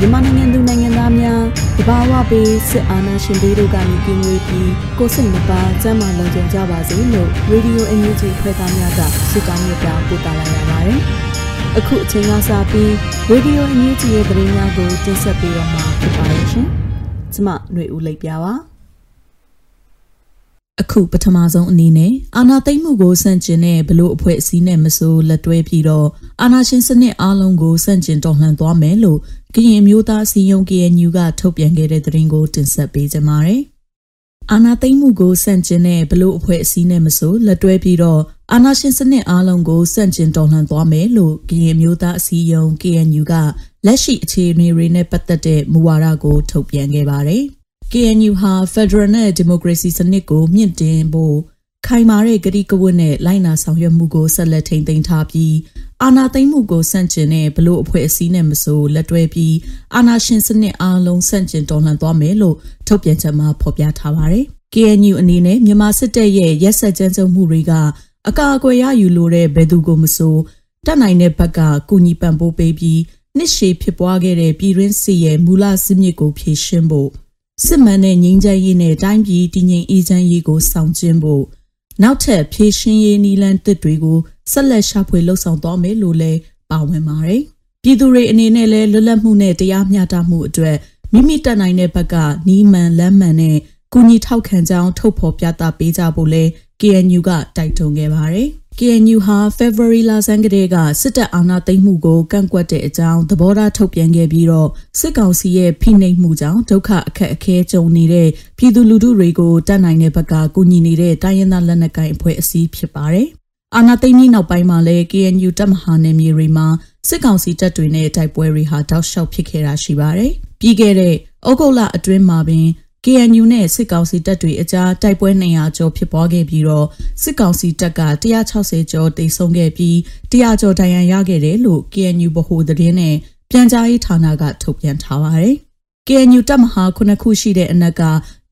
မြန်မာနိုင်ငံသူနိုင်ငံသားများတဘာဝပေးစစ်အာဏာရှင်တွေတို့ကနေကင်းဝေးပြီးကိုစိတ်နှပါစမ်းမလုံခြုံကြပါစေလို့ Radio NUG ဖွဲ့သားများကစစ်တောင်းမြတ်တာပို့တာလိုက်ရပါတယ်။အခုအချိန်ကစပြီး Radio NUG ရဲ့သတင်းများကိုတင်ဆက်ပေးတော့မှာဖြစ်ပါရဲ့ရှင်။ကျမຫນွေဦးလိပ်ပြပါ။ အခုပထမဆုံးအနေနဲ့အာနာသိမ့်မှုကိုစန့်ကျင်တဲ့ဘလို့အဖွဲ့အစည်းနဲ့မဆိုလက်တွဲပြီးတော့အာနာရှင်စနစ်အားလုံးကိုစန့်ကျင်တော်လှန်သွားမယ်လို့ကရင်မျိုးသားစီယုံ KNU ကထုတ်ပြန်ခဲ့တဲ့သတင်းကိုတင်ဆက်ပေးကြပါမယ်။အာနာသိမ့်မှုကိုစန့်ကျင်တဲ့ဘလို့အဖွဲ့အစည်းနဲ့မဆိုလက်တွဲပြီးတော့အာနာရှင်စနစ်အားလုံးကိုစန့်ကျင်တော်လှန်သွားမယ်လို့ကရင်မျိုးသားစီယုံ KNU ကလက်ရှိအခြေအနေတွေနဲ့ပတ်သက်တဲ့မူဝါဒကိုထုတ်ပြန်ခဲ့ပါတယ်။ KNU ဟာ Federal နဲ့ Democracy စနစ်ကိုမြင့်တင်ဖို့ခိုင်မာတဲ့ကတိကဝတ်နဲ့လိုက်နာဆောင်ရွက်မှုကိုဆက်လက်ထိန်းသိမ်းထားပြီးအာဏာသိမ်းမှုကိုဆန့်ကျင်တဲ့ဘလို့အဖွဲ့အစည်းနဲ့မဆိုလက်တွဲပြီးအာဏာရှင်စနစ်အားလုံးဆန့်ကျင်တော်လှန်သွားမယ်လို့ထုတ်ပြန်ချက်မှာဖော်ပြထားပါတယ်။ KNU အနေနဲ့မြန်မာစစ်တပ်ရဲ့ရက်စက်ကြမ်းကြုတ်မှုတွေကအကာအကွယ်ရယူလိုတဲ့ဘယ်သူကိုမဆိုတတ်နိုင်တဲ့ဘက်ကကုညီပံ့ပိုးပေးပြီးနှစ်ရှည်ဖြစ်ပွားခဲ့တဲ့ပြည်တွင်းစစ်ရဲ့မူလစစ်မြစ်ကိုဖြေရှင်းဖို့ စစ်မှန်တဲ့ငြိမ်းချမ်းရေးနဲ့တိုင်းပြည်တည်ငြိမ်အေးချမ်းရေးကိုဆောင်ကျဉ်ဖို့နောက်ထပ်ဖြည့်ရှင်းရေးနီလန်းတစ်တွေကိုဆက်လက်ရှာဖွေလှုပ်ဆောင်သွားမယ်လို့လည်းပါဝင်ပါတယ်။ပြည်သူတွေအနေနဲ့လည်းလွတ်လပ်မှုနဲ့တရားမျှတမှုအတွက်မိမိတက်နိုင်တဲ့ဘက်ကနီးမှန်လမ်းမှန်နဲ့ကုညီထောက်ခံကြောင်းထုတ်ဖော်ပြသပေးကြဖို့လဲ KNU ကတိုက်တွန်းခဲ့ပါတယ်။ KNU ဟာ February လဆန်းကတည်းကစစ်တပ်အာဏာသိမ်းမှုကိုကန့်ကွက်တဲ့အကြောင်းသဘောထားထုတ်ပြန်ခဲ့ပြီးတော့စစ်ကောင်စီရဲ့ဖိနှိပ်မှုကြောင့်ဒုက္ခအခက်အခဲကြုံနေတဲ့ပြည်သူလူထုတွေကိုတတ်နိုင်တဲ့ဘက်ကကူညီနေတဲ့တိုင်းရင်းသားလက်နက်ကိုင်အဖွဲ့အစည်းဖြစ်ပါတယ်။အာဏာသိမ်းပြီးနောက်ပိုင်းမှာလည်း KNU တပ်မဟာနယ်မြေတွေမှာစစ်ကောင်စီတပ်တွေနဲ့တိုက်ပွဲတွေဟာတောက်လျှောက်ဖြစ်ခဲ့တာရှိပါတယ်။ပြီးခဲ့တဲ့ဩဂုတ်လအတွင်းမှာပင် KNU နဲ့စစ်ကောင်စီတပ်တွေအကြားတိုက်ပွဲ200ကျော်ဖြစ်ပွားခဲ့ပြီးတော့စစ်ကောင်စီတပ်က160ကျော်တိတ်ဆုံးခဲ့ပြီး100ကျော်ဒဏ်ရာရခဲ့တယ်လို့ KNU ဗဟိုသတင်းနဲ့ပြန်ကြားရေးဌာနကထုတ်ပြန်ထားပါတယ်။ KNU တပ်မဟာ9ခုရှိတဲ့အနက်က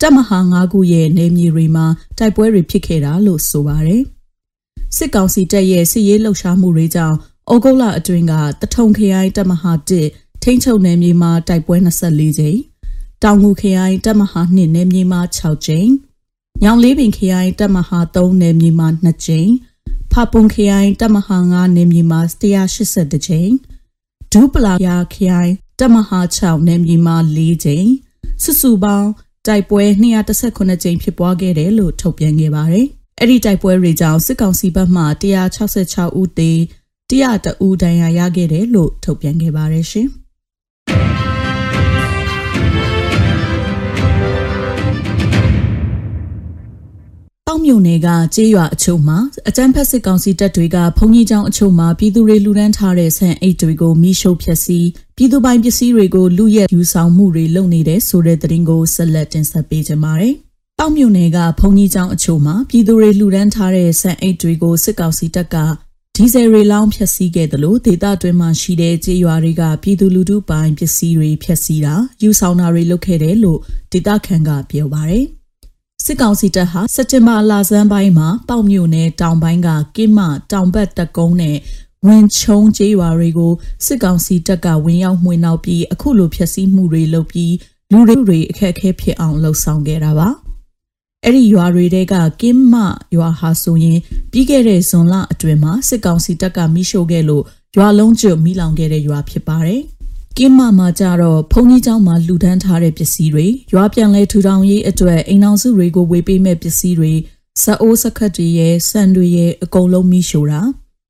တပ်မဟာ9ခုရဲ့နေမြေတွေမှာတိုက်ပွဲတွေဖြစ်ခဲ့တာလို့ဆိုပါတယ်။စစ်ကောင်စီတပ်ရဲ့စစ်ရေးလှုပ်ရှားမှုတွေကြောင့်ဩဂုတ်လအတွင်းကတထုံခရိုင်တပ်မဟာ1ထိန်းချုပ်နယ်မြေမှာတိုက်ပွဲ24ကြိမ် တောင်ငူခရိုင်တပ်မဟာ2နယ်မြေမှာ6ကြိမ်ညောင်လေးပင်ခရိုင်တပ်မဟာ3နယ်မြေမှာ2ကြိမ်ဖာပွန်ခရိုင်တပ်မဟာ9နယ်မြေမှာ182ကြိမ်ဒူပလာယာခရိုင်တပ်မဟာ6နယ်မြေမှာ4ကြိမ်စုစုပေါင်းတိုက်ပွဲ218ကြိမ်ဖြစ်ပွားခဲ့တယ်လို့ထုတ်ပြန်ခဲ့ပါတယ်။အဲ့ဒီတိုက်ပွဲတွေကြောင့်စစ်ကောင်စီဘက်မှ166ဦးသေ100ဦးဒဏ်ရာရခဲ့တယ်လို့ထုတ်ပြန်ခဲ့ပါတယ်ရှင်။ က်မြို့နယ်ကကြေးရွာအချို့မှာအကြမ်းဖက်စစ်ကောင်စီတပ်တွေကဘုံကြီးကျောင်းအချို့မှာပြည်သူတွေလူဒန်းထားတဲ့ဆန်အိတ်တွေကိုမိရှို့ဖျက်ဆီးပြည်သူပိုင်ပစ္စည်းတွေကိုလူရဲယူဆောင်မှုတွေလုပ်နေတဲ့ဆိုတဲ့သတင်းကိုဆက်လက်တင်ဆက်ပေးကြပါမယ်။တောက်မြို့နယ်ကဘုံကြီးကျောင်းအချို့မှာပြည်သူတွေလူဒန်းထားတဲ့ဆန်အိတ်တွေကိုစစ်ကောင်စီတပ်ကဒီဇယ်ရီလောင်းဖျက်ဆီးခဲ့တယ်လို့ဒေသတွင်းမှာရှိတဲ့ကြေးရွာတွေကပြည်သူလူထုပိုင်ပစ္စည်းတွေဖျက်ဆီးတာယူဆောင်တာတွေလုပ်ခဲ့တယ်လို့ဒေသခံကပြောပါတယ်။ စစ်ကောင်စီတပ်ဟာစက်တင်ဘာလဆန်းပိုင်းမှာပေါက်မြို့နယ်တောင်ပိုင်းကကင်းမတောင်ဘက်တပ်ကုန်းနဲ့ဝင်ချုံကျေးရွာတွေကိုစစ်ကောင်စီတပ်ကဝင်ရောက်မှွေနှောက်ပြီးအခုလိုဖျက်ဆီးမှုတွေလုပ်ပြီးလူတွေအခက်အခဲဖြစ်အောင်လှုံ့ဆော်ခဲ့တာပါအဲ့ဒီရွာတွေတဲကကင်းမရွာဟာဆိုရင်ပြီးခဲ့တဲ့ဇွန်လအတွင်းမှာစစ်ကောင်စီတပ်ကမိရှို့ခဲ့လို့ရွာလုံးကျွမိလောင်ခဲ့တဲ့ရွာဖြစ်ပါတယ်။ ကင်းမမှာကြတော့ဘုံကြီးเจ้าမှာလူဒန်းထားတဲ့ပစ္စည်းတွေရွာပြန်လဲထူထောင်ရေးအတွက်အိမ်အောင်စုတွေကိုဝေပေးမဲ့ပစ္စည်းတွေစအိုးစခတ်တွေရဲ့ဆန်တွေရဲ့အကုန်လုံးမိရှို့တာ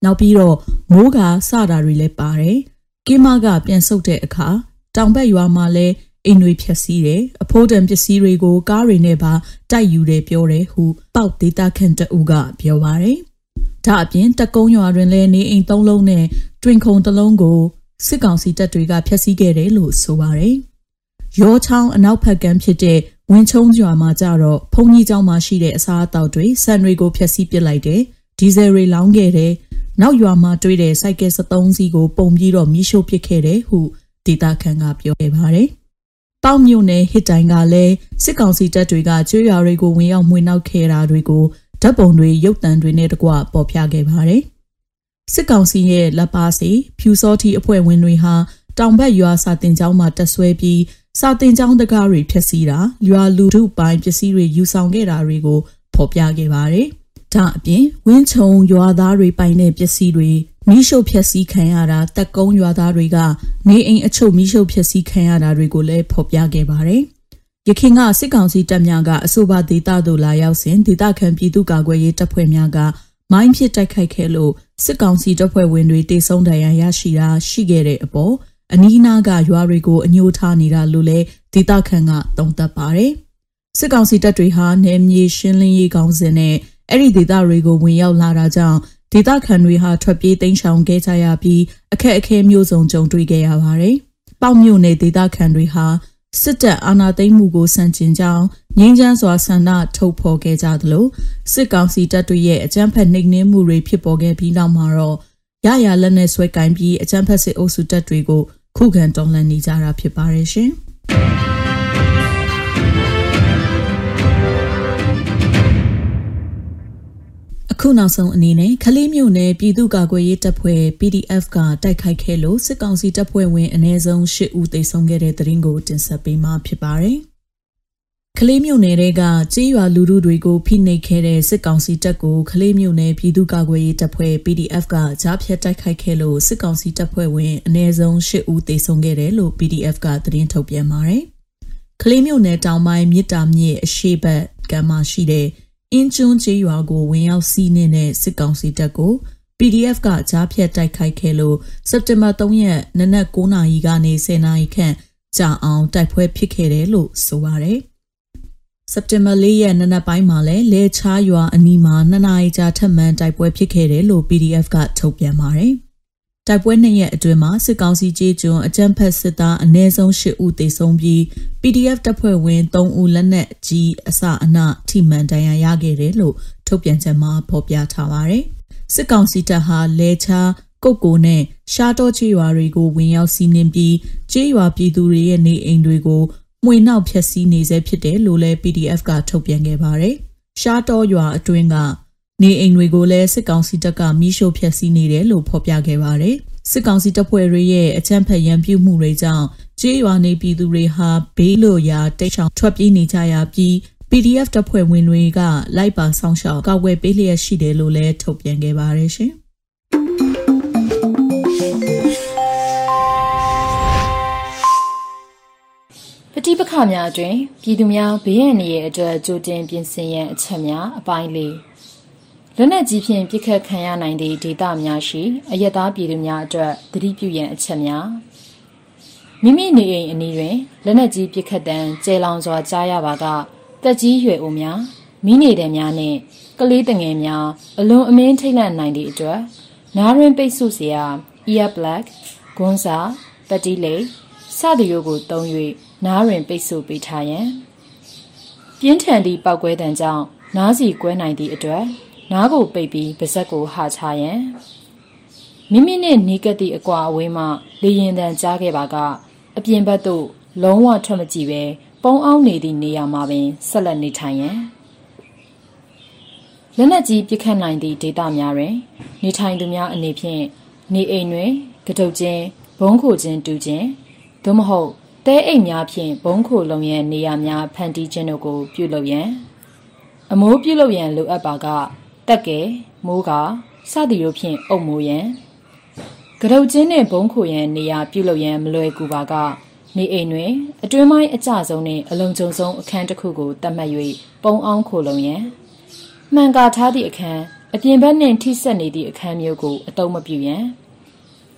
နောက်ပြီးတော့မိုးကစတာတွေလည်းပါတယ်။ကင်းမကပြန်ဆုတ်တဲ့အခါတောင်ဘက်ရွာမှာလည်းအိမ်တွေဖြက်စီးတယ်အဖိုးတန်ပစ္စည်းတွေကိုကားတွေနဲ့ပါတိုက်ယူတယ်ပြောတယ်ဟုပေါက်ဒေတာခန့်တူကပြောပါတယ်ဒါအပြင်တကုံးရွာတွင်လည်းနေအိမ်သုံးလုံးနဲ့တွင်ခုံတစ်လုံးကို စစ်ကောင်စီတပ်တွေကဖျက်ဆီးခဲ့တယ်လို့ဆိုပါတယ်ရောချောင်းအနောက်ဘက်ကမ်းဖြစ်တဲ့ဝင်းချုံကျွာမှာကြတော့ဖုန်ကြီးကျောင်းမှာရှိတဲ့အစားအသောက်တွေဆန်တွေကိုဖျက်ဆီးပစ်လိုက်တယ်ဒီဇယ်တွေလောင်းခဲ့တယ်နောက်ရွာမှာတွေ့တဲ့စိုက်ကယ်73စီးကိုပုံပြီးတော့မီးရှို့ပစ်ခဲ့တယ်ဟုဒေတာခန့်ကပြောခဲ့ပါတယ်ပေါက်မြို့နယ်ဟစ်တိုင်ကလည်းစစ်ကောင်စီတပ်တွေကကျွေးရွာတွေကိုဝင်ရောက်မှွေနှောက်ခဲ့တာတွေကိုဓာတ်ပုံတွေရုပ်သံတွေနဲ့တကွပေါ်ပြခဲ့ပါတယ်။ စစ်ကောင်စီရဲ့လက်ပါစီဖြူစောတီအဖွဲ့ဝင်တွေဟာတောင်ဘက်ရွာစာတင်ကျောင်းမှာတက်ဆွဲပြီးစာတင်ကျောင်းတကားတွေဖျက်ဆီးတာရွာလူထုပိုင်းပစ္စည်းတွေယူဆောင်ခဲ့တာတွေကိုဖော်ပြခဲ့ပါတယ်။ဒါအပြင်ဝင်းချုံရွာသားတွေပိုင်တဲ့ပစ္စည်းတွေမိရှုပ်ဖြက်စီးခံရတာတက်ကုန်းရွာသားတွေကနေအိမ်အချုပ်မိရှုပ်ဖြက်စီးခံရတာတွေကိုလည်းဖော်ပြခဲ့ပါတယ်။ရခိုင်ကစစ်ကောင်စီတပ်များကအဆိုပါဒေသသို့လာရောက်စဉ်ဒေသခံပြည်သူ့ကာကွယ်ရေးတပ်ဖွဲ့များက မိုင်းဖြစ်တိုက်ခိုက်ခဲ့လို့စစ်ကောင်စီတပ်ဖွဲ့ဝင်တွေတေဆုံးဒဏ်ရာရရှိတာရှိခဲ့တဲ့အပေါ်အနီးနားကရွာတွေကိုအညှိုးထားနေတာလို့လည်းဒေသခံကသုံးသပ်ပါတယ်။စစ်ကောင်စီတပ်တွေဟာနယ်မြေရှင်းလင်းရေးကောင်းစဉ်နဲ့အဲ့ဒီဒေသတွေကိုဝင်ရောက်လာတာကြောင့်ဒေသခံတွေဟာထွက်ပြေးတိမ်းရှောင်ခဲ့ကြရပြီးအခက်အခဲမျိုးစုံကြုံတွေ့ခဲ့ရပါတယ်။ပေါ့မြို့နယ်ဒေသခံတွေဟာ စစ်တပ်အာဏာသိမ်းမှုကိုဆန့်ကျင်ကြောင်းငြိမ်းချမ်းစွာဆန္ဒထုတ်ဖော်ခဲ့ကြသလိုစစ်ကောင်စီတပ်တွေရဲ့အကြမ်းဖက်နှိမ်နင်းမှုတွေဖြစ်ပေါ်ခဲ့ပြီးနောက်မှာတော့ရရလက်နဲ့ဆွဲကင်ပြီးအကြမ်းဖက်စစ်အုပ်စုတပ်တွေကိုခုခံတော်လှန်နေကြတာဖြစ်ပါတယ်ရှင်။ အခုနောက်ဆုံးအနေနဲ့ခလေးမြို့နယ်ပြည်သူ့ကာကွယ်ရေးတပ်ဖွဲ့ PDF ကတိုက်ခိုက်ခဲ့လို့စစ်ကောင်စီတပ်ဖွဲ့ဝင်အ ਨੇ ဆုံး၈ဦးသေဆုံးခဲ့တဲ့တဲ့ရင်ကိုတင်ဆက်ပေးမှာဖြစ်ပါတယ်။ခလေးမြို့နယ်ကကြေးရွာလူထုတွေကိုဖိနှိပ်ခဲ့တဲ့စစ်ကောင်စီတပ်ကိုခလေးမြို့နယ်ပြည်သူ့ကာကွယ်ရေးတပ်ဖွဲ့ PDF ကကြားဖြတ်တိုက်ခိုက်ခဲ့လို့စစ်ကောင်စီတပ်ဖွဲ့ဝင်အ ਨੇ ဆုံး၈ဦးသေဆုံးခဲ့တယ်လို့ PDF ကသတင်းထုတ်ပြန်ပါတယ်။ခလေးမြို့နယ်တောင်ပိုင်းမြစ်တာမြစ်အရှိတ်ဘက်ကမ်းမှာရှိတဲ့ အင်းကျွန်းကျေးရွာကိုဝင်ရောက်စီးနှင်းတဲ့စစ်ကောင်စီတပ်ကို PDF ကကြားဖြတ်တိုက်ခိုက်ခဲ့လို့စက်တင်ဘာ3ရက်နနက်9နာရီကနေ10နာရီခန့်ကြာအောင်တိုက်ပွဲဖြစ်ခဲ့တယ်လို့ဆိုပါတယ်။စက်တင်ဘာ4ရက်နနက်ပိုင်းမှာလည်းလဲချားရွာအနီးမှာ2နာရီကြာထပ်မံတိုက်ပွဲဖြစ်ခဲ့တယ်လို့ PDF ကထုတ်ပြန်ပါတယ်။ တိုက်ပွဲနှစ်ရက်အတွင်းမှာစစ်ကောင်စီကြေးကျွန်းအကြမ်းဖက်စစ်သားအ ਨੇ ဆုံး၈ဦးသေဆုံးပြီး PDF တပ်ဖွဲ့ဝင်3ဦးလက်နက်ကြီးအစအနထိမှန်ဒဏ်ရာရခဲ့တယ်လို့ထုတ်ပြန်ချက်မှာဖော်ပြထားပါတယ်။စစ်ကောင်စီတပ်ဟာလဲချာကုတ်ကိုနဲ့ရှားတော့ချေရွာတွေကိုဝင်ရောက်စီးနင်းပြီးချေရွာပြည်သူတွေရဲ့နေအိမ်တွေကိုမှွေနှောက်ဖျက်ဆီးနေဆဲဖြစ်တယ်လို့လည်း PDF ကထုတ်ပြန်ခဲ့ပါတယ်။ရှားတော့ရွာအတွင်းက နေအိမ်တွေကိုလည်းစစ်ကောင်စီတပ်ကမိရှို့ဖျက်ဆီးနေတယ်လို့ဖော်ပြခဲ့ပါတယ်။စစ်ကောင်စီတပ်ဖွဲ့တွေရဲ့အကြမ်းဖက်ရန်ပြုမှုတွေကြောင့်ကျေးရွာနေပြည်သူတွေဟာဘေးလွတ်ရာတိတ်ဆောင်ထွက်ပြေးနေကြရပြီး PDF တပ်ဖွဲ့ဝင်တွေကလိုက်ပါဆောင်ရှောက်ကောက်ွယ်ပေးလျက်ရှိတယ်လို့လည်းထုတ်ပြန်ခဲ့ပါတယ်ရှင်။ပဋိပက္ခများအတွင်ပြည်သူများဘေးရန်နေရအတွက်ကြိုတင်ပြင်ဆင်ရန်အချက်များအပိုင်းလေး လက်နက်ကြီးဖြင့်ပစ်ခတ်ခံရနိုင်သည့်ဒေသများရှိအရက်သားပြည်သူများအတွက်သတိပြုရန်အချက်များမိမိနေအိမ်အနီးတွင်လက်နက်ကြီးပစ်ခတ်တံကျဲလောင်စွာကြားရပါကတက်ကြီးရွယ်အိုများမိနေတဲ့များနှင့်ကလေးတငယ်များအလွန်အမင်းထိတ်လန့်နိုင်သည့်အတွက်နားရင်ပိတ်ဆို့စရာ ear plug ဂွန်းစာပတိလိတ်စသည့်ရိုးကိုတုံး၍နားရင်ပိတ်ဆို့ပေးထားရန်ပြင်းထန်သည့်ပောက်ကွဲတံကြောင့်နားစီကွဲနိုင်သည့်အတွက် နားကိုပိတ်ပြီးပါဇက်ကိုဟာချရန်မိမိနဲ့နီးကပ်သည့်အကွာအဝေးမှလေရင်တန်ကြားခဲ့ပါကအပြင်ဘက်သို့လုံးဝထွက်မကြည့်ပဲပုံအောင်နေသည့်နေရာမှာပင်ဆက်လက်နေထိုင်ရန်လက်နက်ကြီးပစ်ခတ်နိုင်သည့်ဒေသများတွင် နေထိုင်သူများအနေဖြင့်နေအိမ်တွင်ကတုတ်ချင်းဘုံခိုခြင်းတူခြင်းသို့မဟုတ်တဲအိမ်များဖြင့်ဘုံခိုလုံရန်နေရာများဖန်တီးခြင်းတို့ကိုပြုလုပ်ရန်အမိုးပြုလုပ်ရန်လိုအပ်ပါက တက်ကဲမိုးကစသည်တို့ဖြင့်အုပ်မိုးရန်ကရုတ်ချင်းနှင့်ဘုံခိုရန်နေရာပြုလုပ်ရန်မလွယ်ကူပါကနေအိမ်တွင်အတွင်းပိုင်းအကျဆုံးနှင့်အလုံးကျုံဆုံးအခန်းတစ်ခုကိုတတ်မှတ်၍ပုံအောင်ခိုလုံရန်မှန်ကာထားသည့်အခန်းအပြင်ဘက်နှင့်ထိဆက်နေသည့်အခန်းမျိုးကိုအတုံးမပြုရန်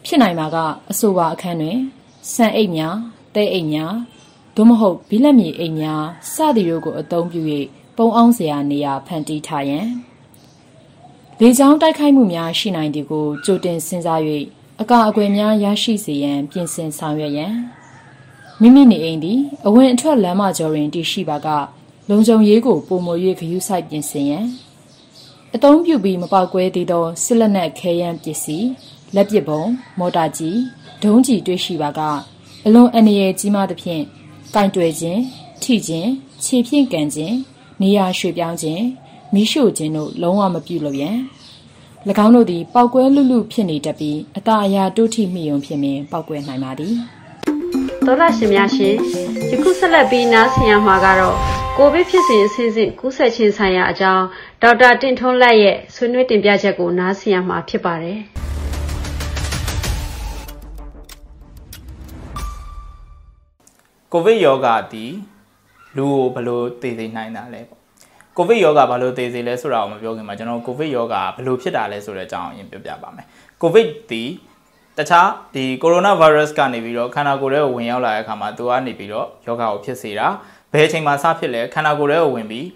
ဖြစ်နိုင်ပါကအဆိုပါအခန်းတွင်ဆန်အိတ်များတဲအိတ်များသို့မဟုတ်ဘီလက်မြေအိတ်များစသည်တို့ကိုအသုံးပြု၍ပုံအောင်စရာနေရာဖန်တီးထားရန် လေကြောင်းတိုက်ခိုက်မှုများရှိနိုင်သည်ကိုကြိုတင်စဉ်းစား၍အကာအကွယ်များရရှိစေရန်ပြင်ဆင်ဆောင်ရွက်ရန်မိမိနေအိမ်သည်အဝင်အထွက်လမ်းမကျော်တွင်တည်ရှိပါကလုံခြုံရေးကိုပုံမွေ၍ဂရုစိုက်ပြင်ဆင်ရန်အသုံးပြုပြီးမပေါက်ကွဲသေးသောစစ်လက်နက်ခဲယမ်းပစ္စည်းလက်ပစ်ပုံမော်တာကြီးဒုံးကြီးတွေ့ရှိပါကအလွန်အန္တရာယ်ကြီးမားသဖြင့်ကင်တွယ်ခြင်းထိခြင်းခြေဖြင့်ကန်ခြင်းနေရာရွှေ့ပြောင်းခြင်း မိရှို့ခြင်းတို့လုံးဝမပြုလုပ်ရန်၎င်းတို့သည်ပောက်ကွဲလူလူဖြစ်နေတတ်ပြီးအตาအရာတိုးထိမိယုံဖြစ်မင်ပောက်ကွဲနိုင်ပါသည်သောလရှင်များရှင်ယခုဆက်လက်ပြီးနားဆင်ရမှာကတော့ကိုဗစ်ဖြစ်စဉ်အဆင့်ဆင့်ကူးစက်ခြင်းဆိုင်ရာအကြောင်းဒေါက်တာတင့်ထွန်းလက်ရဲ့ဆွေးနွေးတင်ပြချက်ကိုနားဆင်ရမှာဖြစ်ပါတယ်ကိုဗစ်ယောဂသည်လူကိုဘယ်လိုသိသိနိုင်တာလဲပေါ့ ကိုဗစ်ယောဂဘာလို့သိစေလဲဆိုတာကိုမပြောခင်မှာကျွန်တော်ကိုဗစ်ယောဂဘယ်လိုဖြစ်တာလဲဆိုတဲ့အကြောင်းအရင်ပြောပြပါမယ်ကိုဗစ်သည်တခြားဒီကိုရိုနာဗိုင်းရပ်စ်ကနေပြီးတော့ခန္ဓာကိုယ်ထဲကိုဝင်ရောက်လာတဲ့အခါမှာသူကနေပြီးတော့ယောဂကိုဖြစ်စေတာဘယ်အချိန်မှာစဖြစ်လဲခန္ဓာကိုယ်ထဲကိုဝင်ပြီး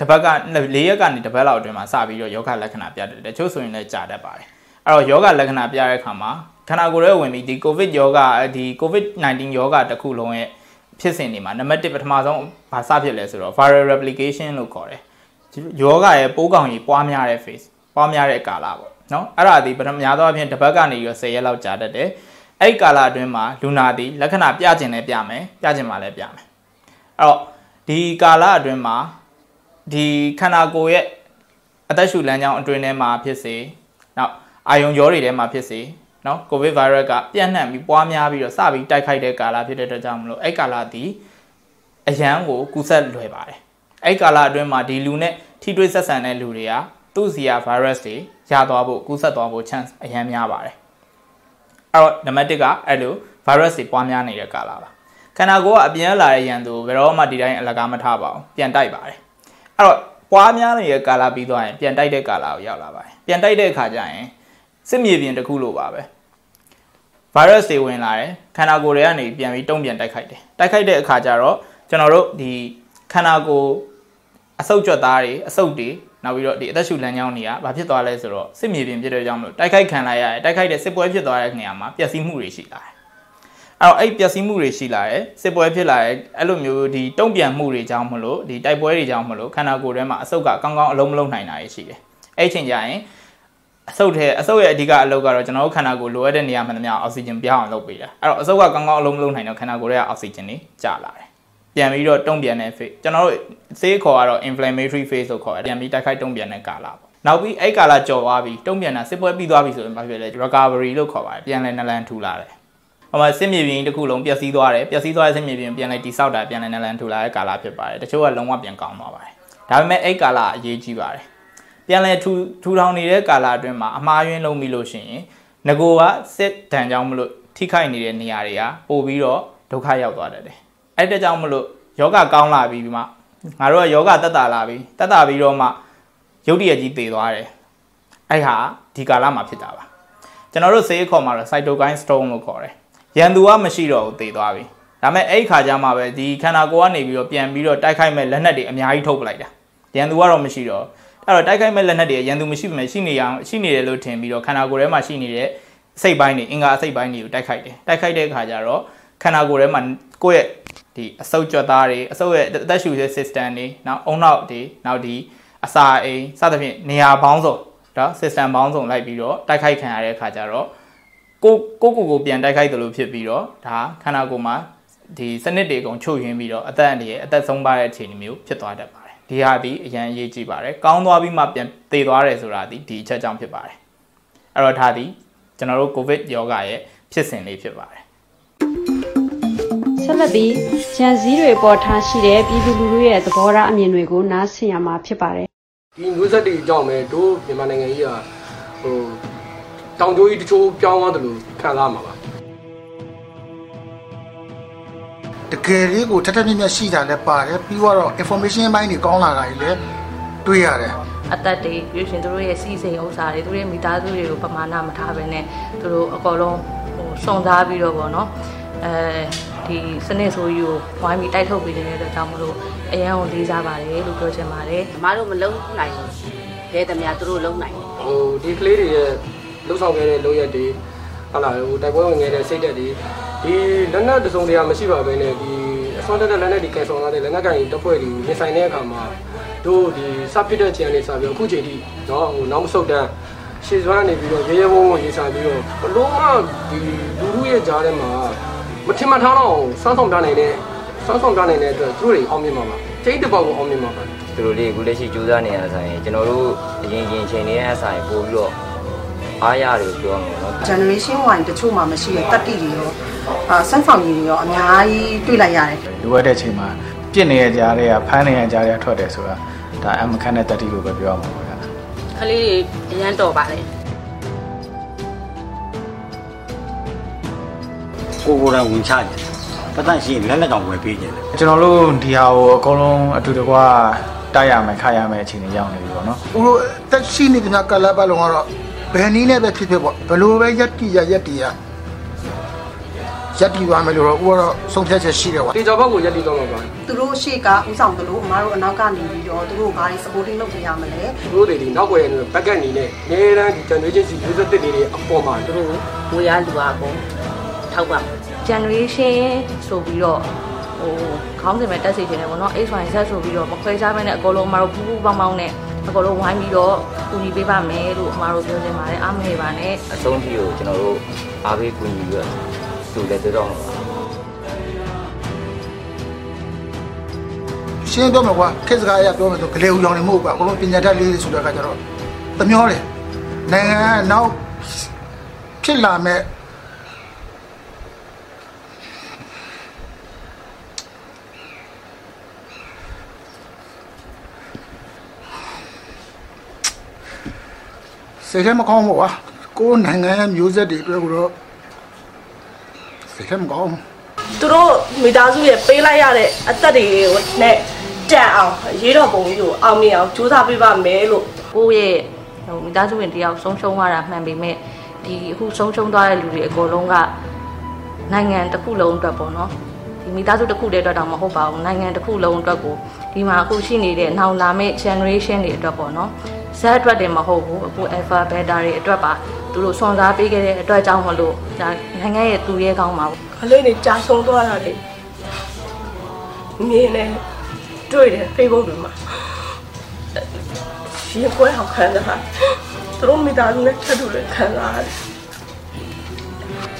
တပတ်က၄ရက်ကနေတပတ်လောက်အတွင်းမှာစပြီးတော့ယောဂလက္ခဏာပြတတ်တယ်တချို့ဆိုရင်လည်းကြာတတ်ပါတယ်အဲ့တော့ယောဂလက္ခဏာပြတဲ့အခါမှာခန္ဓာကိုယ်ထဲဝင်ပြီးဒီကိုဗစ်ယောဂဒီ COVID-19 ယောဂတစ်ခုလုံးရဲ့ ဖြစ်စဉ်တွေမှာနံပါတ်1ပထမဆုံးဘာစဖြစ်လဲဆိုတော့ viral replication လို့ခေါ်တယ်ယောဂရဲ့ပိုးကောင်ကြီးပွားများတဲ့ phase ပွားများတဲ့ကာလပေါ့နော်အဲ့ဒါဒီပထမများသောအားဖြင့်တစ်ပတ်ကနေပြီးတော့10ရက်လောက်ကြာတတ်တယ်အဲ့ဒီကာလအတွင်းမှာလူနာသည်လက္ခဏာပြကျင်လည်းပြမယ်ပြကျင်မှလည်းပြမယ်အဲ့တော့ဒီကာလအတွင်းမှာဒီခန္ဓာကိုယ်ရဲ့အသက်ရှူလမ်းကြောင်းအတွင်းထဲမှာဖြစ်စေနောက်အာယုံကြောတွေထဲမှာဖြစ်စေ နော်ကိုဗစ်ဗိုင်းရပ်ကပြန့်နှံ့ပြီးပွားများပြီးတော့စပြီးတိုက်ခိုက်တဲ့ကာလဖြစ်တဲ့အတွက်ကြောင့်မလို့အဲ့ကာလသည်အရန်ကိုကူးစက်လွယ်ပါတယ်အဲ့ကာလအတွင်းမှာဒီလူနဲ့ထိတွေ့ဆက်ဆံတဲ့လူတွေကသူ့စီယာ virus တွေရသွားဖို့ကူးစက်သွားဖို့ chance အရန်များပါတယ်အဲ့တော့နံပါတ်1ကအဲ့လို virus တွေပွားများနေတဲ့ကာလပါခန္ဓာကိုယ်ကအပြန်လာတဲ့ရန်သူဘယ်တော့မှဒီတိုင်းအလကားမထားပါဘူးပြန်တိုက်ပါတယ်အဲ့တော့ပွားများနေတဲ့ကာလပြီးသွားရင်ပြန်တိုက်တဲ့ကာလကိုရောက်လာပါတယ်ပြန်တိုက်တဲ့အခါကျရင် စစ်မြေပြင်တစ်ခုလိုပါပဲ virus တွေဝင်လာတယ်ခန္ဓာကိုယ်တွေကနေပြန်ပြီးတုံ့ပြန်တိုက်ခိုက်တယ်တိုက်ခိုက်တဲ့အခါကျတော့ကျွန်တော်တို့ဒီခန္ဓာကိုယ်အဆုတ်ကြွက်သားတွေအဆုတ်တွေနောက်ပြီးတော့ဒီအသက်ရှူလမ်းကြောင်းတွေကဘာဖြစ်သွားလဲဆိုတော့စစ်မြေပြင်ဖြစ်တဲ့ကြောင့်မလို့တိုက်ခိုက်ခံလိုက်ရတယ်တိုက်ခိုက်တဲ့စစ်ပွဲဖြစ်သွားတဲ့နေရာမှာပျက်စီးမှုတွေရှိလာတယ်အဲ့တော့အဲ့ပျက်စီးမှုတွေရှိလာတယ်စစ်ပွဲဖြစ်လာတယ်အဲ့လိုမျိုးဒီတုံ့ပြန်မှုတွေကြောင့်မလို့ဒီတိုက်ပွဲတွေကြောင့်မလို့ခန္ဓာကိုယ်ထဲမှာအဆုတ်ကကောင်းကောင်းအလုံးမလုံးနိုင်တာရှိတယ်အဲ့ချိန်ကျရင် အဆုတ်ထဲအဆုတ်ရဲ့အဓိကအလုပ်ကတော့ကျွန်တော်တို့ခန္ဓာကိုယ်လိုအပ်တဲ့နေရာမှန်သမျှအောက်ဆီဂျင်ပြောင်းအောင်လုပ်ပေးတာအဲ့တော့အဆုတ်ကကောင်းကောင်းအလုံးမလုံးနိုင်တော့ခန္ဓာကိုယ်ရဲ့အောက်ဆီဂျင်တွေကျလာတယ်ပြန်ပြီးတော့တုံ့ပြန်တဲ့ phase ကျွန်တော်တို့ဆေးခေါ်ကတော့ inflammatory phase လို့ခေါ်တယ်ပြန်ပြီးတိုက်ခိုက်တုံ့ပြန်တဲ့ကာလပေါ့နောက်ပြီးအဲ့ကာလကြော်သွားပြီးတုံ့ပြန်တာစစ်ပွဲပြီးသွားပြီဆိုရင်ဘာဖြစ်လဲ recovery လို့ခေါ်ပါတယ်ပြန်လဲနလန်ထူလာတယ်ဟိုမှာစစ်မြေပြင်တစ်ခုလုံးပျက်စီးသွားတယ်ပျက်စီးသွားတဲ့စစ်မြေပြင်ပြန်လဲတိဆောက်တာပြန်လဲနလန်ထူလာတဲ့ကာလဖြစ်ပါတယ်တချို့ကလုံးဝပြန်ကောင်းသွားပါတယ်ဒါပေမဲ့အဲ့ကာလအရေးကြီးပါတယ် ပြန်လဲထူထူထောင်နေတဲ့ကာလအတွင်းမှာအမှားယွင်းလုံးပြီလို့ရှိရင်ငကိုကစစ်တန်ကြောင်းမလို့ထိခိုက်နေတဲ့နေရာတွေကပို့ပြီးတော့ဒုက္ခရောက်သွားတတ်တယ်အဲ့တဲ့ကြောင့်မလို့ယောဂကောင်းလာပြီးမှငါတို့ကယောဂတက်တာလာပြီးတက်တာပြီးတော့မှရုပ်တရက်ကြီးတည်သွားတယ်အဲ့ဟာဒီကာလမှာဖြစ်တာပါကျွန်တော်တို့ဆေးခေါ်မှာတော့ cytokine storm လို့ခေါ်တယ်ရန်သူကမရှိတော့ဘူးတည်သွားပြီဒါပေမဲ့အဲ့ခါကျမှပဲဒီခန္ဓာကိုယ်ကနေပြီးတော့ပြန်ပြီးတော့တိုက်ခိုက်မဲ့လက်နက်တွေအများကြီးထုတ်ပလိုက်တာရန်သူကတော့မရှိတော့ အဲ့တော့တိုက်ခိုက်မဲ့လက်နက်တွေရန်သူမရှိမှရှိနေအောင်ရှိနေတယ်လို့ထင်ပြီးတော့ခန္ဓာကိုယ်ထဲမှာရှိနေတဲ့စိတ်ပိုင်းတွေအင်္ဂါအစိတ်ပိုင်းတွေကိုတိုက်ခိုက်တယ်တိုက်ခိုက်တဲ့အခါကျတော့ခန္ဓာကိုယ်ထဲမှာကိုယ့်ရဲ့ဒီအဆုတ်ကြွသားတွေအဆုတ်ရဲ့အသက်ရှူတဲ့ system တွေနောက်အုံနောက်တွေနောက်ဒီအစာအိမ်စသဖြင့်နေရာပေါင်းစုံဒါ system ပေါင်းစုံလိုက်ပြီးတော့တိုက်ခိုက်ခံရတဲ့အခါကျတော့ကိုကိုကိုကိုပြန်တိုက်ခိုက်တယ်လို့ဖြစ်ပြီးတော့ဒါခန္ဓာကိုယ်မှာဒီစနစ်တွေအကုန်ချုပ်ယွင်းပြီးတော့အသက်အန္တရာယ်အသက်ဆုံးပါတဲ့အခြေအနေမျိုးဖြစ်သွားတတ်ပါတယ် ဒီဟာဒီအရန်အရေးကြီးပါတယ်ကောင်းသွားပြီးမှပြန်သေသွားတယ်ဆိုတာဒီဒီအချက်ကြောင့်ဖြစ်ပါတယ်အဲ့တော့ဒါဒီကျွန်တော်တို့ကိုဗစ်ယောဂရဲ့ဖြစ်စဉ်လေးဖြစ်ပါတယ်ဆဆက်လက်ပြီးဂျန်စည်းတွေပေါ်ထားရှိတဲ့ပြည်သူလူထုရဲ့သဘောထားအမြင်တွေကိုနားဆင်ရမှာဖြစ်ပါတယ်ဒီမျိုးဆက်တွေအကြောင်းပဲတို့မြန်မာနိုင်ငံကြီးကဟိုတောင်ကျိုးကြီးတချို့ပြောင်းသွားတယ်လို့ခံစားမှာပါ တကယ်လေးကိုထက်ထက်မြက်မြက်ရှိတာလည်းပါတယ်ပြီးတော့ information ဘိုင်းတွေကောင်းလာတာကြီးလည်းတွေ့ရတယ်အသက်တွေပြီးရှင်တို့ရဲ့စီးစိမ်ဥစ္စာတွေတို့ရဲ့မိသားစုတွေကိုပမာဏမထားဘဲနဲ့သူတို့အကောလုံးဟိုစုံစားပြီးတော့ဗောနော်အဲဒီစနစ်ဆိုးယူဝိုင်းပြီးတိုက်ထုတ်ပေးနေတဲ့အတွက်ကြောင့်မလို့အရန်ကိုလေးစားပါတယ်လို့ပြောချင်ပါတယ်။မတို့မလုံးနိုင်ဘူး။ခဲသမျှသူတို့လုံးနိုင်တယ်ဟိုဒီကလေးတွေရဲ့လှုပ်ဆောင်ခဲ့တဲ့လုပ်ရက်တွေ ဟုတ်လားဟိုတိုက်ပွဲဝင်ခဲ့တဲ့စိတ်သက်တွေဒီလက်နက်တစုံတရာမရှိပါဘဲနဲ့ဒီအစွမ်းတက်တဲ့လက်နက်ဒီကယ်ဆောင်လာတဲ့လက်နက်ကင်တပ်ဖွဲ့တွေကိုရင်ဆိုင်တဲ့အခါမှာတို့ဒီစပစ်တဲ့ခြေအနေစပြီးအခုချိန်ထိနော်ဟိုနောက်မဆုတ်တန်းရှေ့စွမ်းနေပြီးတော့ရဲရဲဝုန်းဝုန်းရေးစားပြီးတော့ဘလို့မှဒီလူလူရဲ့ကြားထဲမှာမထင်မှတ်ထားတော့စမ်းဆောင်တာနိုင်တဲ့စမ်းဆောင်တာနိုင်တဲ့အတွက်သူတို့တွေအောင်မြင်မှာပါတိတ်တပေါက်ကိုအောင်မြင်မှာပါသူတို့လေးအခုလက်ရှိကြိုးစားနေရတာဆိုရင်ကျွန်တော်တို့အရင်ရင်ချိန်နေတဲ့အဆိုင်ပို့ပြီးတော့ အားရတယ်ပြောမှာနော် generation Y တချို့မှမရှိတဲ့တက်တိတွေရောအာစမ်းဆောင်ရည်တွေရောအများကြီးတွေ့လိုက်ရတယ်လိုအပ်တဲ့အချိန်မှာပြစ်နေရကြတဲ့ကဖမ်းနေရကြတဲ့ထွက်တယ်ဆိုတာဒါအမခန့်တဲ့တတိလို့ပဲပြောရမှာပါဗျာ။ကလေးတွေအရန်တော်ပါလေကိုကိုယ်တိုင်ဝင်ချကြတယ်ပတ်သက်ရှိရင်လက်လက်တောင်ဝယ်ပေးကြတယ်ကျွန်တော်တို့ဒီဟာကိုအကုန်လုံးအတူတကွတိုက်ရမယ်ခါရမယ်အချိန်တွေရောက်နေပြီပေါ့နော်ဦးတို့တက်ရှိနေတဲ့ကလပ်ပတ်လုံးကတော့ ဘယ်နည်းနဲ့ပဲဖြစ်ဖြစ်ပေါ့ဘယ်လိုပဲရက်တီရရက်တီရရက်တီသွားမယ်လို့တော့ဦးကတော့ဆုံးဖြတ်ချက်ရှိတယ်ကွာတေချာဘောက်ကိုရက်တီတော့မှာပါသူတို့ရှေ့ကဥဆောင်သလိုအမားတို့အနောက်ကနေပြီးတော့သူတို့ဘာတွေ supporting လုပ်ပေးရမလဲသူတို့တွေဒီနောက်ွယ်ရနေဘက်ကအနေနဲ့နေရန်ဒီ generation စီမျိုးဆက်တစ်တွေအပေါ်မှာ။သူတို့ငွေရလူအားကုန်ထောက်ပါမယ် generation ဆိုပြီးတော့ဟိုခေါင်းစဉ်ပဲတက်စီခြင်းတယ်ပေါ့နော် XYZ ဆိုပြီးတော့မခွဲခြားဘဲနဲ့အကုန်လုံးအမတို့ပူးပူးပေါင်းပေါင်းနဲ့ အကုန်လုံးဝိုင်းပြီးတော့ကူညီပေးပါမယ်လို့အမတို့ပြောချင်ပါတယ်အားမနေပါနဲ့အဆုံးထိကိုကျွန်တော်တို့အားပေးကူညီပြီးတော့သူလည်းပြောတော့မှာပါရှင်းတော့မှာကွာခေတ်စကားအရပြောမယ်ဆိုဂလေဦးရောင်နေမဟုတ်ကွာအကုန်လုံးပညာတတ်လေးဆိုတဲ့အခါကျတော့တမျောတယ်နိုင်ငံကနောက်ဖြစ်လာမဲ့ စိတ်ထဲမကောင်းဘူးကွာကိုယ်နိုင်ငံရဲ့မျိုးဆက်တွေအတွက်ကတော့စိတ်ထဲမကောင်းဘူးသူတို့မိသားစုရဲ့ပေးလိုက်ရတဲ့အသက်တွေနဲ့တန်အောင်ရေးတော်ပုံကြီးကိုအောင်မြင်အောင်ကြိုးစားပေးပါမယ်လို့ကိုယ့်ရဲ့ဟိုမိသားစုဝင်တယောက်ဆုံးရှုံးသွားတာမှန်ပေမဲ့ဒီအခုဆုံးရှုံးသွားတဲ့လူတွေအကုန်လုံးကနိုင်ငံတစ်ခုလုံးအတွက်ပေါ့နော်ဒီမိသားစုတစ်ခုတည်းအတွက်တော့မဟုတ်ပါဘူးနိုင်ငံတစ်ခုလုံးအတွက်ကိုဒီမှာအခုရှိနေတဲ့နောက်လာမယ့် generation တွေအတွက်ပေါ့နော် ဇက်အတွက်တည်းမဟုတ်ဘူးအခု alpha beta တွေအတွက်ပါသူတို့စွန်စားပေးခဲ့တဲ့အတွက်ကြောင့်မလို့ဒါနိုင်ငံရဲ့သူရဲကောင်းပါဘူးကလေးတွေကြာဆုံးသွားတာလေမြင်နေတွေ့တယ် Facebook တွေမှာရှင်ကွဲအောင်ခံစားသူတို့မိသားစုနဲ့ထပ်တူလည်းခံစားရတယ်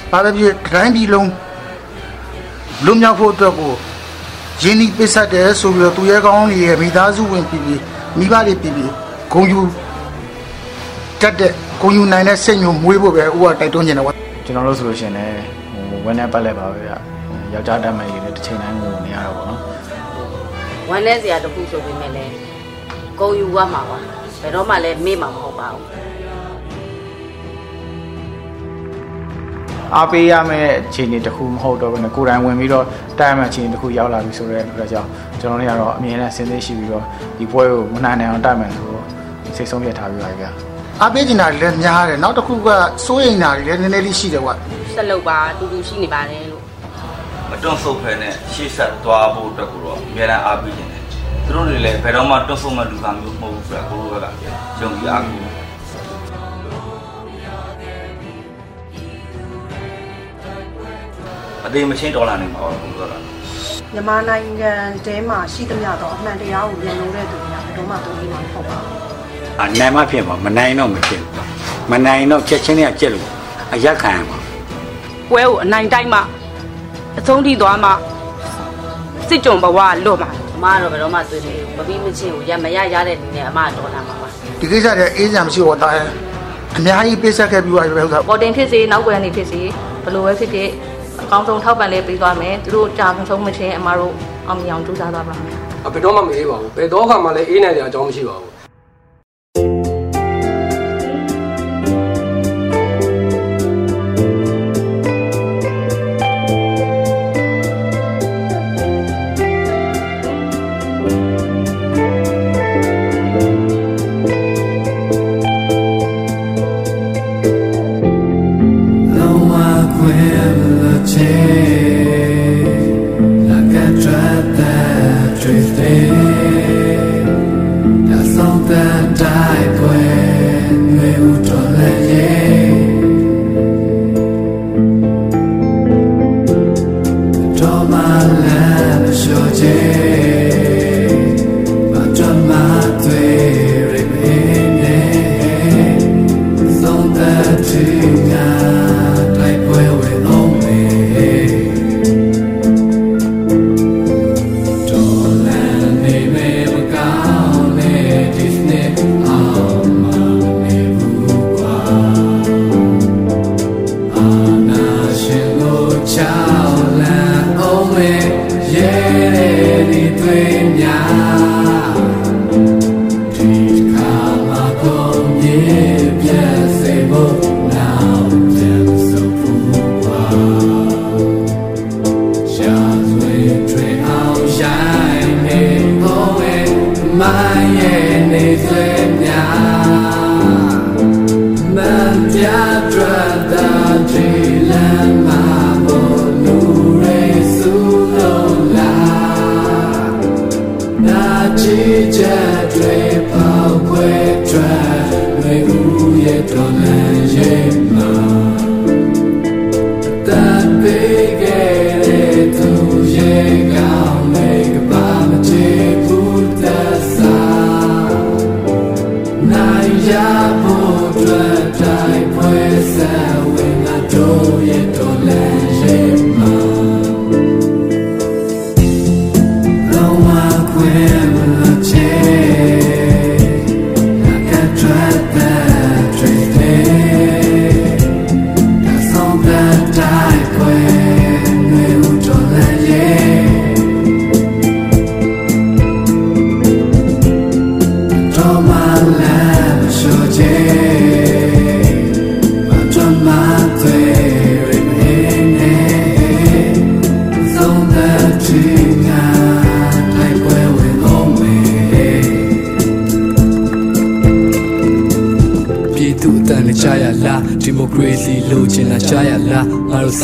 ။ဘာပဲဖြစ်တိုင်းပြည်လုံးလွတ်မြောက်ဖို့အတွက်ကိုရင်းနှီးပစ်ဆက်တယ်ဆိုပြီးတော့သူရဲကောင်းတွေရဲ့မိသားစုဝင်ပြည်ပြည်မိဘတွေပြည်ပြည် ဂုံယူတက်တဲ့ဂုံယူနိုင်တဲ့စိတ်မျိုးမွေးဖို့ပဲဥပတိုက်တွန်းနေတာကွာကျွန်တော်တို့ဆိုလို့ရှိရင်လည်းဟိုဝင်းနဲ့ပတ်လက်ပါပဲဗျယောက်ျားတက်မဲ့ကြီးလည်းတစ်ချိန်တိုင်းငိုနေရတော့ပေါ့နော်။ဝမ်းနဲ့စရာတစ်ခုဆိုပေမဲ့လည်းဂုံယူရမှာပါ။ဘယ်တော့မှလည်းမေ့မှာမဟုတ်ပါဘူးအားပေးရမယ့်အခြေအနေတစ်ခုမဟုတ်တော့ဘဲနဲ့ကိုယ်တိုင်ဝင်ပြီးတော့တိုက်ရမယ့်အခြေအနေတစ်ခုရောက်လာပြီဆိုတဲ့အတွက်ကြောင့်ကျွန်တော်တို့ကတော့အမြင်နဲ့စဉ်းစားရှိပြီးတော့ဒီပွဲကိုမနိုင်နိုင်အောင်တိုက်မယ်ဆိုတော့ စိတ်ဆုံးဖြတ်ထားပြီးပါဗျာအားပေးနေတာတွေလည်းများတယ်နောက်တစ်ခုကစိုးရိမ်တာတွေလည်းနည်းနည်းလေးရှိတယ်ကွာ။ဆက်လုပ်ပါအတူတူရှိနေပါတယ်လို့မတွန့်ဆုတ်ဖဲနဲ့ရှေ့ဆက်သွားဖို့အတွက်ကိုတော့အများအားအားပေးနေတယ်သူတို့တွေလည်းဘယ်တော့မှတွန့်ဆုတ်မဲ့လူကမျိုးမဟုတ်ဘူးဆိုတာကိုလိုဘက်ကယုံကြည်အားကိုးအသေးမချင်းဒေါ်လာနေမှာပါဘုရားကမြန်မာနိုင်ငံတဲမှာရှိသမျှတော့အမှန်တရားကိုပြန်လို့တဲ့သူတွေကဘယ်တော့မှတူပြီးမှာမဟုတ်ပါဘူး အနိုင်မဖြစ်ပါမနိုင်တော့မဖြစ်ဘူးမနိုင်တော့ချက်ချင်းနဲ့ကြက်လို့အရက်ခံရမှာပွဲကိုအနိုင်တိုင်းမှအဆုံးထိသွားမှစစ်ကြုံဘဝလွတ်မှာ။အမကတော့ဘယ်တော့မှဆွေးနေဘူး။မပြီးမချင်းကိုရမရရတဲ့နေနဲ့အမကတော်လာမှာပါဒီကိစ္စတွေအေးစရာမရှိတော့တားအများကြီးပေးဆက်ခဲ့ပြီးသွားပြီပဲဥစ္စာပေါ်တင်ဖြစ်စေနောက်ွယ်နေဖြစ်စေဘယ်လိုပဲဖြစ်ဖြစ်အကောင်းဆုံးထောက်ပံ့လေးပေးသွားမယ်သူတို့ကြာမဆုံးမချင်းအမတို့အောင်မြင်အောင်ကြိုးစားသွားပါမယ်အဘယ်တော့မှမအေးပါဘူးဘယ်တော့မှလည်းအေးနိုင်တဲ့အကြောင်းမရှိပါဘူး တော်မ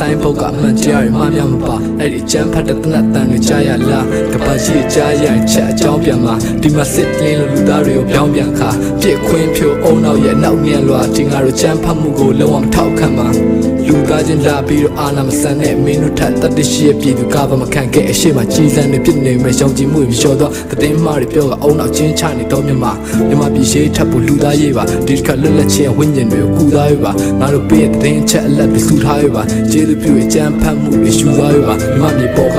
ဆိုင်ဘုတ်ကအမှန်တရားတွေမှမြမပါအဲ့ဒီချမ်းဖတ်တဲ့တနတ်တန်တွေကြားရလားကပတ်ရှိကြားရရင်ချက်အကြောင်းပြန်မှာဒီမှာစစ်လင်းလို့လူသားတွေကိုပြောင်းပြန်ခါပြစ်ခွင်းဖြိုအုံနောက်ရဲ့နောက်မြန်လွာဒီငါတို့ချမ်းဖတ်မှုကိုလုံးဝမထောက်ခံပါလူသားချင်းလာပြီးတော့အာနာမဆန်တဲ့မင်းတို့ထက်တတိရှိရဲ့ပြည်သူကဘာမခံခဲ့အရှိမကြီးစံတွေဖြစ်နေမဲ့ရှောင်ကြည်မှုတွေလျှော်တော့တည်င်းမားတွေပြောကအုံနောက်ချင်းချနေတော့မြမမြမပြည်ရှိထပ်ဖို့လူသားရေးပါဒီတစ်ခါလွတ်လပ်ချင်းဝိညာဉ်တွေကိုကူသားရေးပါငါတို့ပေးတဲ့တည်င်းချက်အလက်တွေစုထားရေးပါကျေးဇူးပြုရဲ့ကြမ်းဖတ်မှုတွေရှူသားရေးပါမြမမြေပေါ်က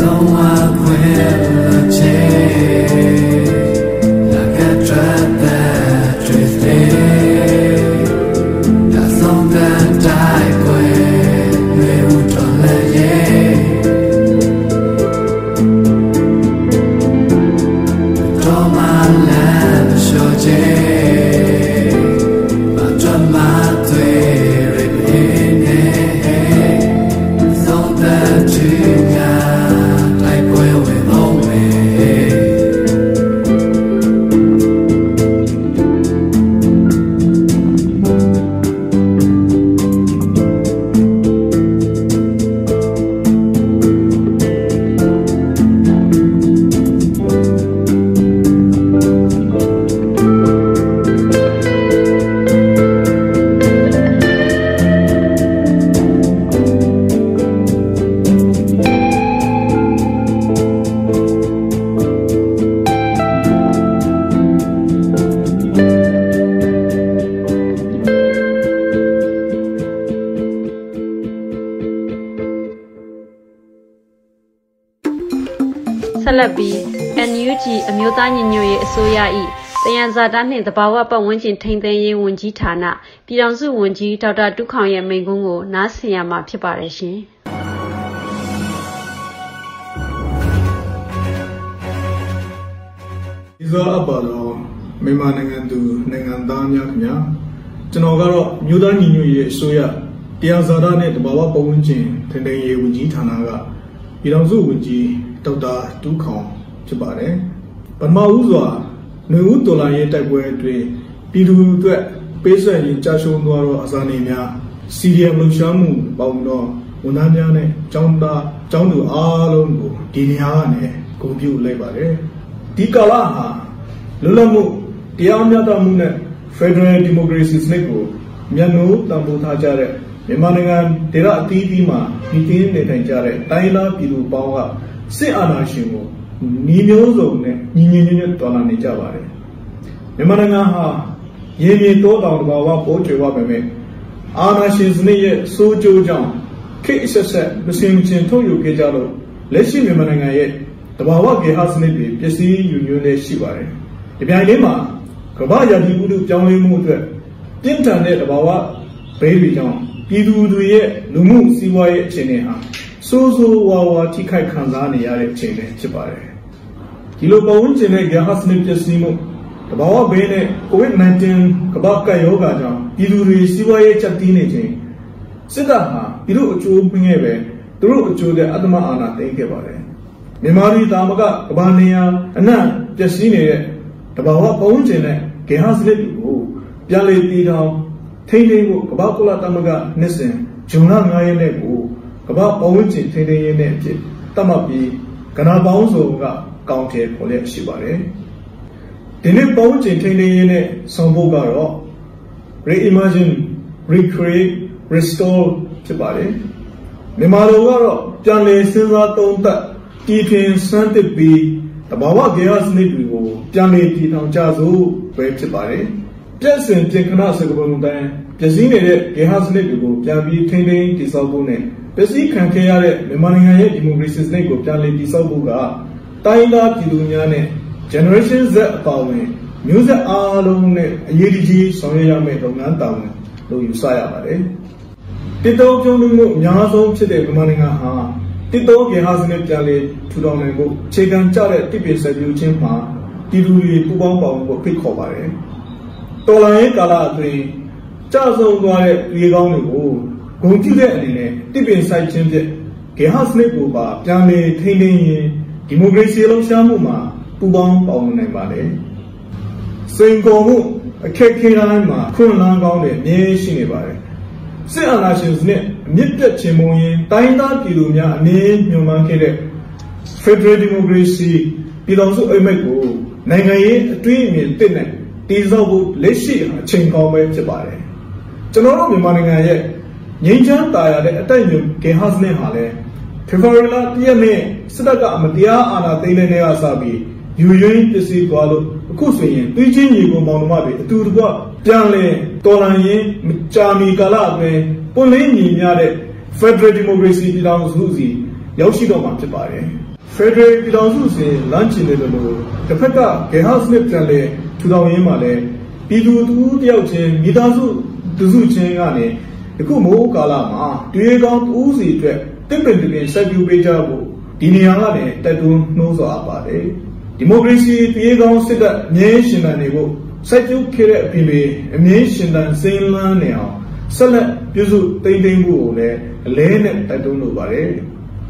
လုံးဝခွဲလို့ လက်ပြီး NUG အမျိုးသားညီညွတ်ရေးအစိုးရ၏တယံဇာတာနှင့်တဘာဝပတ်ဝန်းကျင်ထိန်းသိမ်းရေးဝန်ကြီးဌာနပြည်ထောင်စုဝန်ကြီးဒေါက်တာတုခောင်ရဲ့မိန့်ခွန်းကိုနားဆင်ရမှာဖြစ်ပါတယ်ရှင်။ဒီသောအပါတော်မြန်မာနိုင်ငံသူနိုင်ငံသားများခင်ဗျာကျွန်တော်ကတော့မြို့သားညီညွတ်ရေးအစိုးရတရားစာရနဲ့တဘာဝပတ်ဝန်းကျင်ထိန်းသိမ်းရေးဝန်ကြီးဌာနကပြည်ထောင်စုဝန်ကြီး ဒေါက်တာတူးခေါင်ဖြစ်ပါတယ်ပထမဦးစွာနှွေဦးတော်လိုင်းရေးတိုက်ပွဲအတွင်းပြည်သူအတွက်ပေးဆက်ရင်ကြာရှုံးသွားသောအစာနေများစီရီယမ်လှူရှားမှုပေါင်းတော့ဝန်ထမ်းများနဲ့ကျောင်းသားကျောင်းသူအားလုံးကိုဒီနေရာကနေဂုဏ်ပြုလိုက်ပါတယ်ဒီကာလဟာလွတ်လပ်မှုတရားမျှတမှုနဲ့ Federal Democracy စနစ်ကိုမျက်နှိုးတံပိုးထားကြတဲ့မြန်မာနိုင်ငံဒေသအသီးသီးမှာဒီတင်းနေထိုင်ကြတဲ့တိုင်းသားပြည်သူပေါင်းက စစ်အာဏာရှင်ကိုညီမျိုးစုံနဲ့ညီညီညွတ်ညွတ်တော်လှန်နေကြပါတယ်မြန်မာနိုင်ငံဟာရေမြေတိုးတောင်တဘာဝပိုးကျွေဝပါမယ်အာဏာရှင်စနစ်ရဲ့စိုးကြိုးကြောင့်ခိတ်ဆက်ဆက်မစင်မချင်းထုတ်ယူခဲ့ကြလို့လက်ရှိမြန်မာနိုင်ငံရဲ့တဘာဝကေဟစနစ်တွေပျက်စီးယူညွှန်းနေရှိပါတယ်ဒီပြိုင်လေးမှာကမ္ဘာရာသီဥတုပြောင်းလဲမှုအတွက်ပြင်းထန်တဲ့တဘာဝဘေးတွေကြောင့်ပြည်သူတွေရဲ့လူမှုစီးပွားရေးအခြေအနေဟာ စိုးစိုးဝါးဝါထိခိုက်ခံစားနေရတဲ့အခြေအနေဖြစ်ပါတယ်ဒီလိုပတ်ဝန်းကျင်နဲ့ဂါဟစနစ်ပျက်စီးမှုတဘာဝဘေးနဲ့ COVID-19 ကမ္ဘာကပ်ရောဂါကြောင့်ပြည်သူတွေစီးပွားရေးချက်တီးနေခြင်းစစ်တပ်ဟာပြည်သူအကျိုးပင်းခဲ့ပဲသူတို့အကျိုးတဲ့အတ္တမအာဏာသိမ်းခဲ့ပါတယ်မြန်မာပြည်တာမကကဘာနေရအနှံ့ပျက်စီးနေတဲ့တဘာဝပတ်ဝန်းကျင်နဲ့ဂေဟစနစ်ကိုပြန်လည်တည်ထောင်ထိန်းသိမ်းဖို့ကမ္ဘာကုလသမဂ္ဂနှစ်စဉ်ဇွန်လ9ရက်နေ့ကို ကမ္ဘာပတ်ဝန်းကျင်ထိန်းသိမ်းရေးနေ့အဖြစ်သတ်မှတ်ပြီးကဏ္ဍပေါင်းစုံကကောင်းထည်ဖော်လျက်ရှိပါတယ်ဒီနေ့ပတ်ဝန်းကျင်ထိန်းသိမ်းရေးနေ့ဆောင်ဖို့ကတော့ reimagine recreate restore ဖြစ်ပါတယ်မြန်မာလိုကတော့ပြန်လည်စဉ်းစားသုံးသပ်တည်ထင်စမ်းသစ်ပြီးတဘာဝကေယစနစ်တွေကိုပြန်လည်တည်ထောင်ကြစို့ပဲဖြစ်ပါတယ်ပြည့်စင်ပြင်ခဏစကပုံတိုင်းပျက်စီးနေတဲ့ကေဟစနစ်တွေကိုပြန်ပြီးထိန်းသိမ်းတည်ဆောက်ဖို့နဲ့ ပျက်စီးခံခဲ့ရတဲ့မြန်မာနိုင်ငံရဲ့ဒီမိုကရေစီစနစ်ကိုပြန်လည်တည်ဆောက်ဖို့ကတိုင်းသားပြည်သူများနဲ့ generation Z အပါအဝင်မျိုးဆက်အားလုံးနဲ့အရေးကြီးဆောင်ရွက်ရမယ့်လုပ်ငန်းတာဝန်လို့ယူဆရပါတယ်တစ်တောပြုံးမှုအများဆုံးဖြစ်တဲ့မြန်မာနိုင်ငံဟာတစ်တောကေဟာစနစ်ပြန်လည်ထူထောင်နိုင်ဖို့အခြေခံကျတဲ့တစ်ပြေဆက်ပြူချင်းမှာပြည်သူတွေပူးပေါင်းပါဝင်ဖို့ဖိတ်ခေါ်ပါတယ်တော်လိုင်းရေးကာလအတွင်းကြဆုံးသွားတဲ့ပြည်ကောင်းတွေကို ဂုံပြုတဲ့အနေနဲ့တစ်ပင်ဆိုင်ခြင်းဖြင့်ဂေဟစနစ်ကိုပါပြန်လည်ထိန်းသိမ်းရင်ဒီမိုကရေစီလှုပ်ရှားမှုမှာပူးပေါင်းပါဝင်နိုင်ပါတယ်စိန်ခေါ်မှုအခက်ခဲတိုင်းမှာခွင့်လန်းကောင်းတဲ့အမြဲရှိနေပါတယ်စစ်အာဏာရှင်စနစ်အမြင့်ပြတ်ခြင်းမုံရင်တိုင်းသားပြည်သူများအမြဲညှို့မှန်းခဲ့တဲ့ Federal Democracy ပြည်တော်စုအိမ်မက်ကိုနိုင်ငံရေးအတွင်းအမြင်တစ်နဲ့တည်ဆောက်ဖို့လက်ရှိအချိန်ကောင်းပဲဖြစ်ပါတယ်ကျွန်တော်တို့မြန်မာနိုင်ငံရဲ့ ငြိမ်းချမ်းသာရတဲ့အတိုက်အမြုံဂေဟစနစ်ဟာလည်းဖေဖော်ဝါရီလ1ရက်နေ့စစ်တပ်ကအမတရားအာဏာသိမ်းတဲ့နေ့ကစပြီးယူရင်းပစ္စည်းသွားလို့အခုဆိုရင်တွေးချင်းညီကိုမောင်နှမတွေအတူတကွပြန်လဲတော်လန်ရင်မကြာမီကာလအတွင်းပွင့်လင်းညီမျှတဲ့ Federal Democracy ပြည်ထောင်စုစီရောက်ရှိတော့မှာဖြစ်ပါတယ် Federal ပြည်ထောင်စုစီလမ်းချင်တယ်လို့တစ်ဖက်ကဂေဟစနစ်ပြန်လဲထူထောင်ရင်းမှာလဲပြည်သူတူတယောက်ချင်းမိသားစုတစုချင်းကနေ အခုမိုးကာလမှာတွေးကောင်းတူးစီအတွက်တစ်ပင်တစ်ပင်စိုက်ပျိုးပေးကြဖို့ဒီနေရာကလည်းတက်တွန်းနှိုးဆော်အပ်ပါတယ်ဒီမိုကရေစီပြည်ကောင်းစစ်တပ်အမြဲရှင်တန်နေဖို့စိုက်ပျိုးခဲ့တဲ့အပြင်ပေအမြဲရှင်တန်စင်းလန်းနေအောင်ဆက်လက်ပြုစုတိမ့်သိမ့်ဖို့ကိုလည်းအလဲနဲ့တက်တွန်းလိုပါတယ်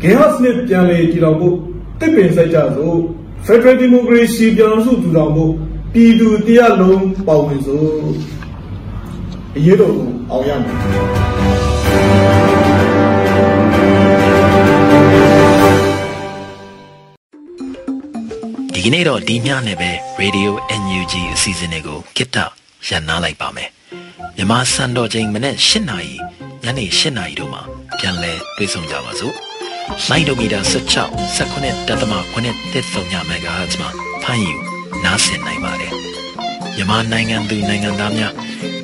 ဂေဟစနစ်ပြန်လည်ကြည်တော်ဖို့တစ်ပင်စိုက်ကြစို့ Federal Democracy ပြောင်းစုထူထောင်ဖို့ပြည်သူတရားလုံးပါဝင်စို့ အရေးတော်ကိုအောင်ရမယ်ဒီကနေ့တော့ဒီညနဲ့ပဲ Radio NUG အစီအစဉ်လေးကိုကိတ္တရန်နာလိုက်ပါမယ်မြန်မာစံတော်ချိန်မနေ့၈နာရီညနေ၈နာရီတို့မှာပြန်လည်တွေ့ဆုံကြပါစို့လိုင်းဒိုမီတာ16 19တက်သမ9တက်ဆုံည MHz မှာဖမ်းယူနားဆင်နိုင်ပါတယ်မြန်မာနိုင်ငံသူနိုင်ငံသားများ